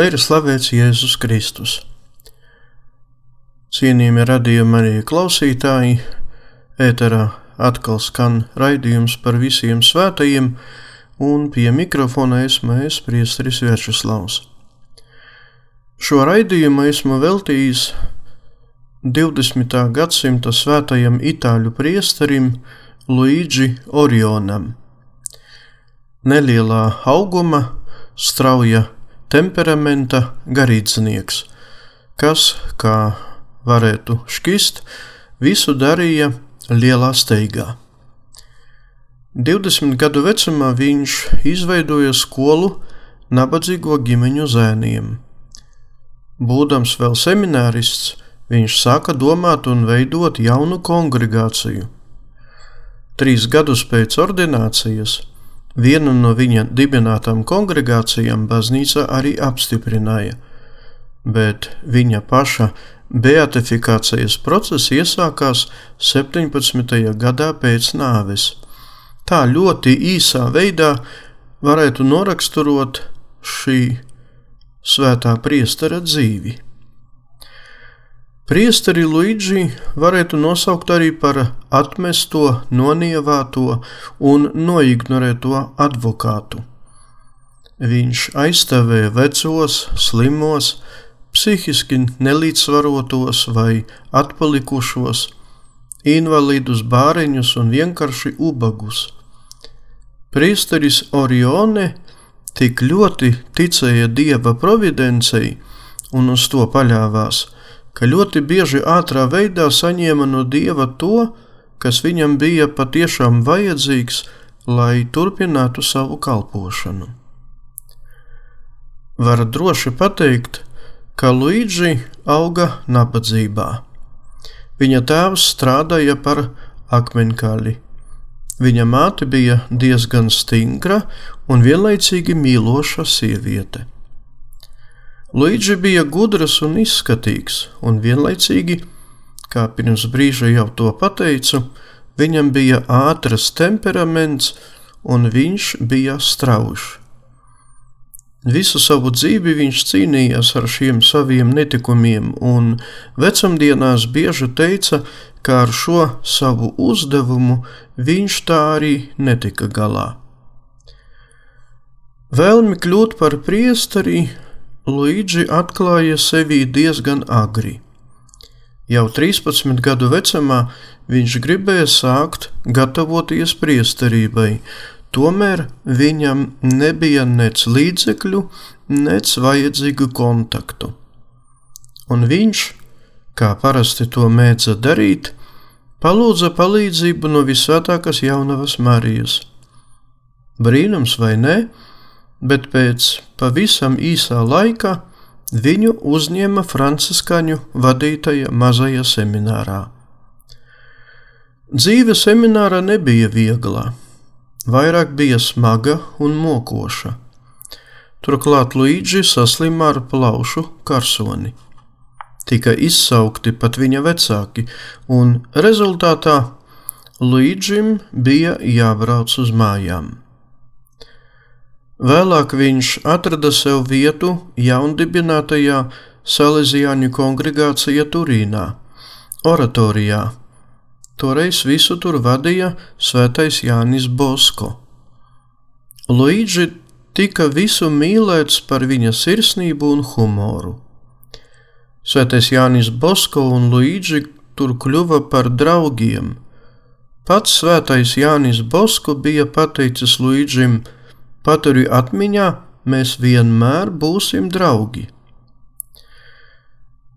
Lai ir slavēts Jēzus Kristus. Cienījami radījumi arī klausītāji, ēterā atkal skan raidījums par visiem svētajiem, un pie mikrofona esmu es, Priesteris Vērčeslavs. Šo raidījumu esmu veltījis 20. gadsimta svētajam itāļu priesterim Luigi Orionam. Nelielā auguma, strauja temperamenta garīdznieks, kas, kā varētu šķist, visu darīja lielā steigā. 20 gadu vecumā viņš izveidoja skolu nabadzīgo ģimeņu zēniem. Būdams vēl seminārists, viņš sāka domāt un veidot jaunu kongregāciju. Trīs gadus pēc ordinācijas Vienu no viņa dibinātām kongregācijām baznīca arī apstiprināja, bet viņa paša beatifikācijas process iesākās 17. gadā pēc nāves. Tā ļoti īsā veidā varētu noraksturot šī svētā priestera dzīvi. Priesteri Luigi varētu nosaukt arī par atmesto, nonievāto un noignorēto advokātu. Viņš aizstāvēja vecos, slimos, psihiski nelīdzsvarotos vai atpalikušos, invalīdus, bāriņus un vienkārši ubagus. Priesteris Orione tik ļoti ticēja dieva providencei un uz to paļāvās, ka ļoti bieži ātrā veidā saņēma no dieva to, kas viņam bija patiešām vajadzīgs, lai turpinātu savu kalpošanu. Var droši pateikt, ka Luīģi auga nabadzībā. Viņa tēvs strādāja par akmeņkaļi. Viņa māte bija diezgan stingra un vienlaicīgi mīloša sieviete. Luīģi bija gudrs un izskatīgs, un vienlaicīgi, kā pirms brīža jau to pateicu, viņam bija ātrs temperaments un viņš bija strauji. Visu savu dzīvi viņš cīnījās ar šiem saviem netikumiem, un vecumdienās bieži teica, ka ar šo savu uzdevumu viņš tā arī netika galā. Vēlmi kļūt par priesteri Luīģi atklāja sevi diezgan agri. Jau 13 gadu vecumā viņš gribēja sākt gatavoties priesterībai, tomēr viņam nebija nec līdzekļu, nec vajadzīgu kontaktu. Un viņš, kā parasti to mēdza darīt, palūdza palīdzību no visvētākās jaunavas Marijas. Brīnums vai ne? Bet pēc pavisam īsā laikā viņu uzņēma franciskaņu vadītāja mazajā seminārā. Dzīve seminārā nebija viegla, vairāk bija smaga un mokoša. Turklāt Luīģi saslima ar plaušu karsoni. Tika izsaukti pat viņa vecāki, un rezultātā Luīģim bija jābrauc uz mājām. Vēlāk viņš atrada sev vietu jaundibinātajā Salesiāņu kongregācija Turīnā, oratorijā. Toreiz visu tur vadīja svētais Jānis Bosko. Luīģi tika visu mīlēts par viņa sirsnību un humoru. Svētais Jānis Bosko un Luīģi tur kļuva par draugiem. Pats svētais Jānis Bosko bija pateicis Luīģim, Paturi atmiņā, mēs vienmēr būsim draugi.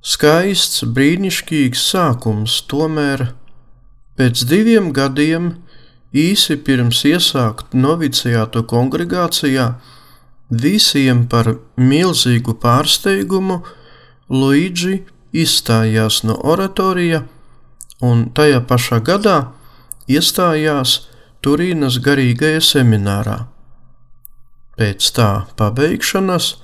Skaists, brīnišķīgs sākums, tomēr pēc diviem gadiem, īsi pirms iesākt novicijātu kongregācijā, visiem par milzīgu pārsteigumu Luīģi izstājās no oratorija un tajā pašā gadā iestājās Turīnas garīgajā seminārā. Pēc tā pabeigšanas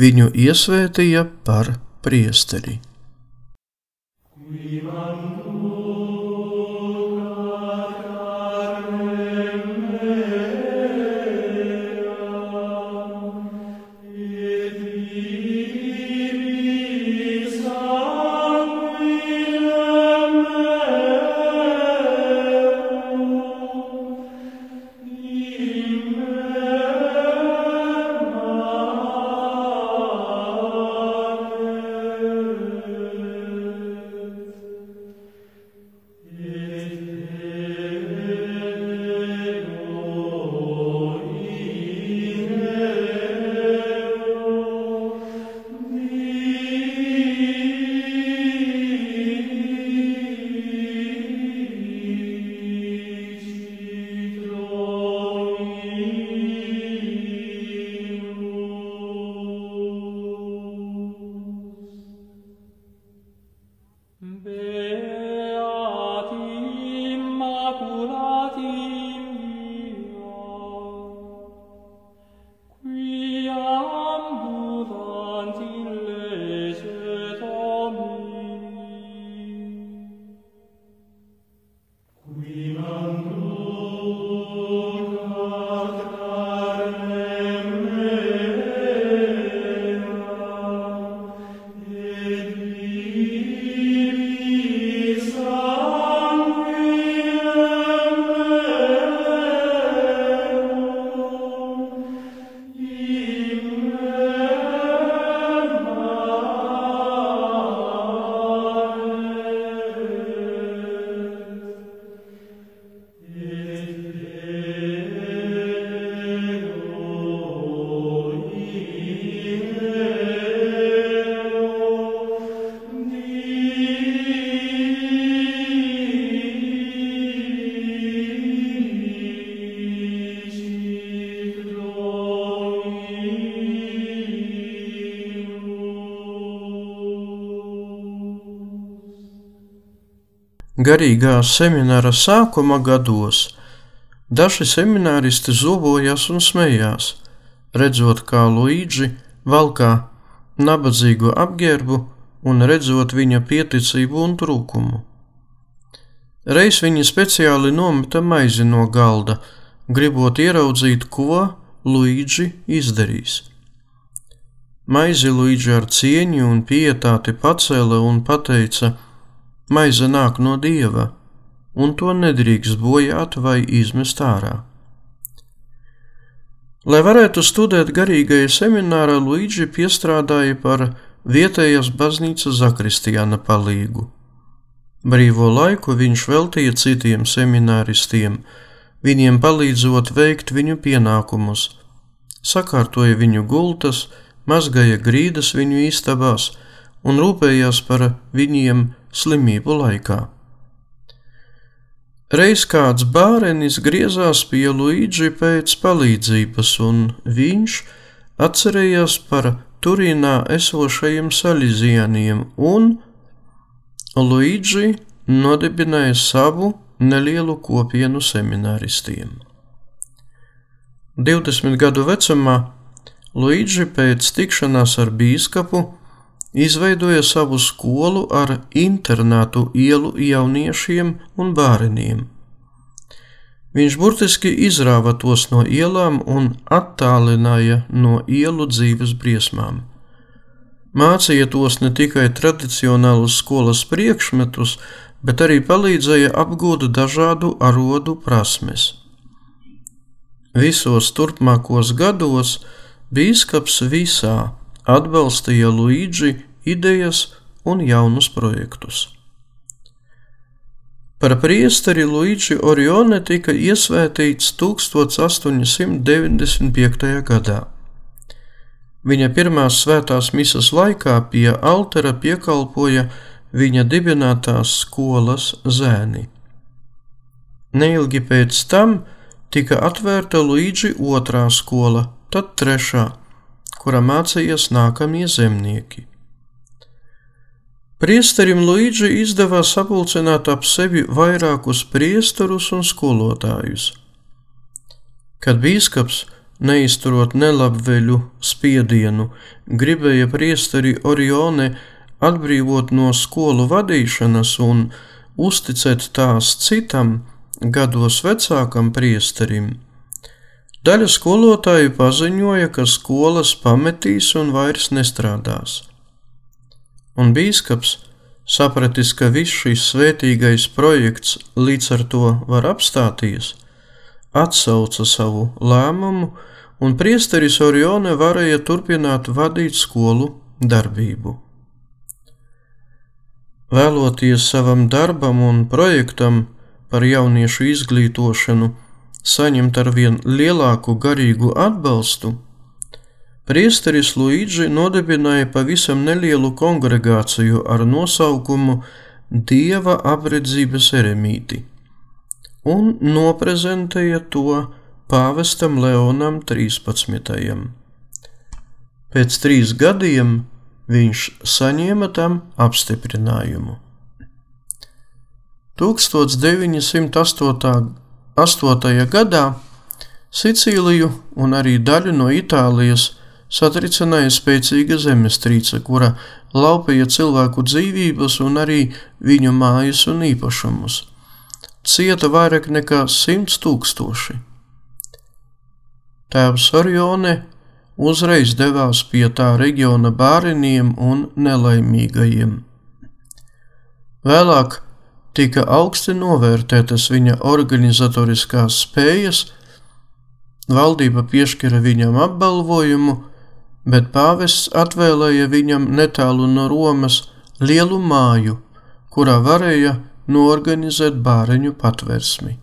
viņu iesvētīja par priesteri. Garīgā semināra sākuma gados daži semināristi zobojās un smējās, redzot, kā Luīģi valkā nabadzīgu apģērbu un redzot viņa pieticību un trūkumu. Reiz viņi speciāli nometa maizi no galda, gribot ieraudzīt, ko Luīģi izdarīs. Maizi Luīģi ar cieņu un pietāti pacēla un teica: Maize nāk no dieva, un to nedrīkst bojāt vai izmest ārā. Lai varētu studēt garīgajā seminārā, Luīģi piestrādāja par vietējas baznīcas zakristiāna palīgu. Brīvo laiku viņš veltīja citiem semināristiem, viņiem palīdzot veikt viņu pienākumus, sakārtoja viņu gultas, mazgāja grīdas viņu istabās un rūpējās par viņiem slimību laikā. Reiz kāds bārenis griezās pie Luīģi pēc palīdzības, un viņš atcerējās par Turīnā esošajiem salīdzieniem un Luīģi nodibināja savu nelielu kopienu semināristiem. 20 gadu vecumā Luīģi pēc tikšanās ar bīskapu izveidoja savu skolu ar internātu ielu jauniešiem un bērniem. Viņš burtiski izrāva tos no ielām un attālināja no ielu dzīves briesmām mācīja tos ne tikai tradicionālus skolas priekšmetus, bet arī palīdzēja apgūt dažādu arodu prasmes. Visos turpmākos gados bīskaps visā atbalstīja Luīģi idejas un jaunus projektus. Par priesteri Luīģi Orione tika iesvētīts 1895. gadā. Viņa pirmās svētās misas laikā pie altera piekalpoja viņa dibinātās skolas zēni. Neilgi pēc tam tika atvērta Luīģi otrā skola, tad trešā, kura mācījās nākamie zemnieki. Priesterim Luīģi izdevās sapulcināt ap sevi vairākus priesterus un skolotājus. Kad bīskaps neizturot nelabveļu spiedienu, gribēja priesteri Orione atbrīvot no skolu vadīšanas un uzticēt tās citam, gados vecākam priesterim. Daļa skolotāju paziņoja, ka skolas pametīs un vairs nestrādās. Un bīskaps sapratis, ka viss šis svētīgais projekts līdz ar to var apstāties, atsauca savu lēmumu un priesteris Orione varēja turpināt vadīt skolu darbību. Vēloties savam darbam un projektam par jauniešu izglītošanu saņemt arvien lielāku garīgu atbalstu, priesteris Luīģi nodibināja pavisam nelielu kongregāciju ar nosaukumu Dieva apredzības eremīti un noprezentēja to pāvestam Leonam 13. Pēc trīs gadiem viņš saņēma tam apstiprinājumu. 1908. Gadā Sicīliju un arī daļu no Itālijas satricināja spēcīga zemestrīce, kura laupīja cilvēku dzīvības un arī viņu mājas un īpašumus. Cieta vairāk nekā simts tūkstoši. Tēvs Orione uzreiz devās pie tā reģiona bērniem un nelaimīgajiem. Vēlāk tika augsti novērtētas viņa organizatoriskās spējas, valdība piešķira viņam apbalvojumu, bet pāvests atvēlēja viņam netālu no Romas lielu māju, kurā varēja norganizēt bāreņu patversmi.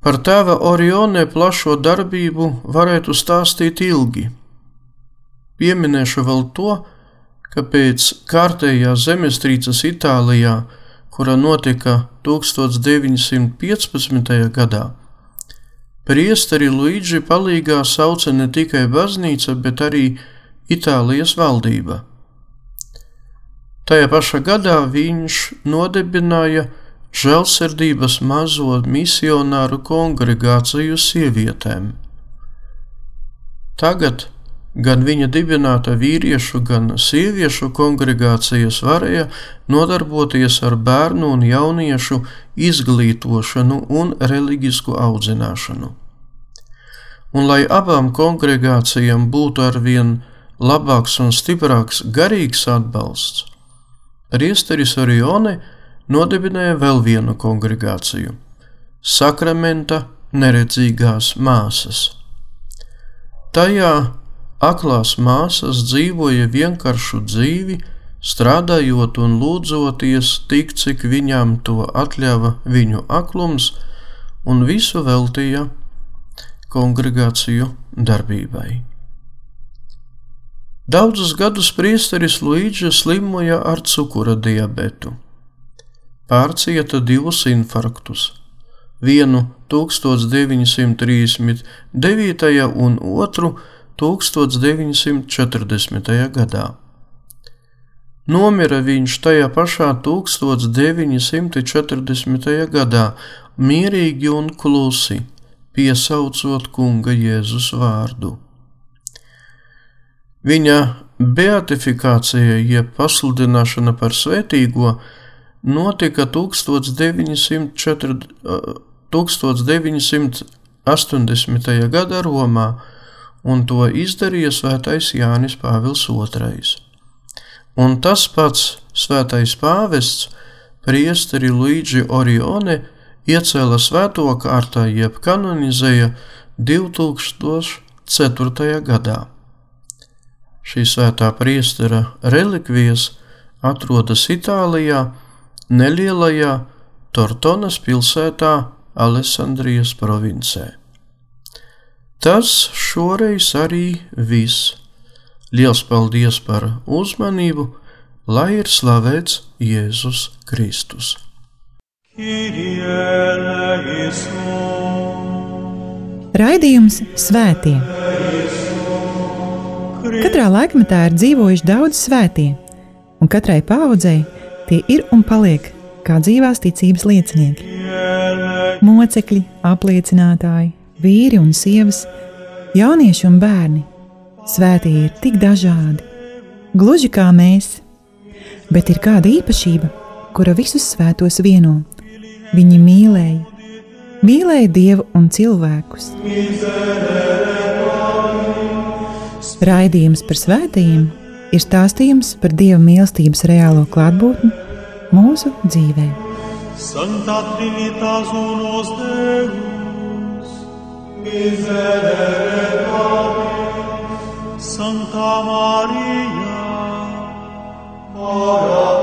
Par tēva Orione plašo darbību varētu stāstīt ilgi. Pieminēšu vēl to, ka pēc kārtējās zemestrīces Itālijā, kura notika 1915. gadā, priesteri Luīģi palīgā sauca ne tikai baznīca, bet arī Itālijas valdība. Tajā pašā gadā viņš nodibināja žēlsirdības mazo misionāru kongregāciju sievietēm. Tagad gan viņa dibināta vīriešu, gan sieviešu kongregācijas varēja nodarboties ar bērnu un jauniešu izglītošanu un reliģisku audzināšanu. Un lai abām kongregācijām būtu arvien labāks un stiprāks garīgs atbalsts, Priesteris Orione nodibināja vēl vienu kongregāciju - Sakramenta neredzīgās māsas. Tajā aklās māsas dzīvoja vienkāršu dzīvi, strādājot un lūdzoties tik, cik viņām to atļāva viņu aklums, un visu veltīja kongregāciju darbībai. Daudzus gadus priesteris Luīģis slimoja ar cukura diabetu. Pārcieta divus infarktus, vienu 1939. un otru 1940. gadā. Nomira viņš tajā pašā 1940. gadā, mierīgi un klusi, piesaucot kunga Jēzus vārdu. Viņa beatifikācija, jeb pasludināšana par svētīgo, notika 1904, 1980. gadā Romā, un to izdarīja Svētais Jānis Pāvils II. Un tas pats Svētais Pāvests, priesteri Luigi Orione, iecēla svēto kārtā, jeb kanonizēja 2004. gadā. Šī svētā priestera relikvijas atrodas Itālijā, nelielajā Tortonas pilsētā Alessandrijas provincē. Tas šoreiz arī viss. Liels paldies par uzmanību, lai ir slavēts Jēzus Kristus. Raidījums Svētie. Katrā laikmetā ir dzīvojuši daudz svētie, un katrai paudzei tie ir un paliek kā dzīvās ticības liecinieki. Mocekļi, apliecinātāji, vīri un sievas, jaunieši un bērni. Svētie ir tik dažādi, gluži kā mēs, bet ir kāda īpašība, kura visus svētos vieno. Viņi mīlēja, mīlēja Dievu un cilvēkus. Raidījums par svētījumiem ir stāstījums par Dieva mīlestības reālo klātbūtni mūsu dzīvē. Santa Trinitas unos Deus, Miserere Domini, Sancta Maria, ora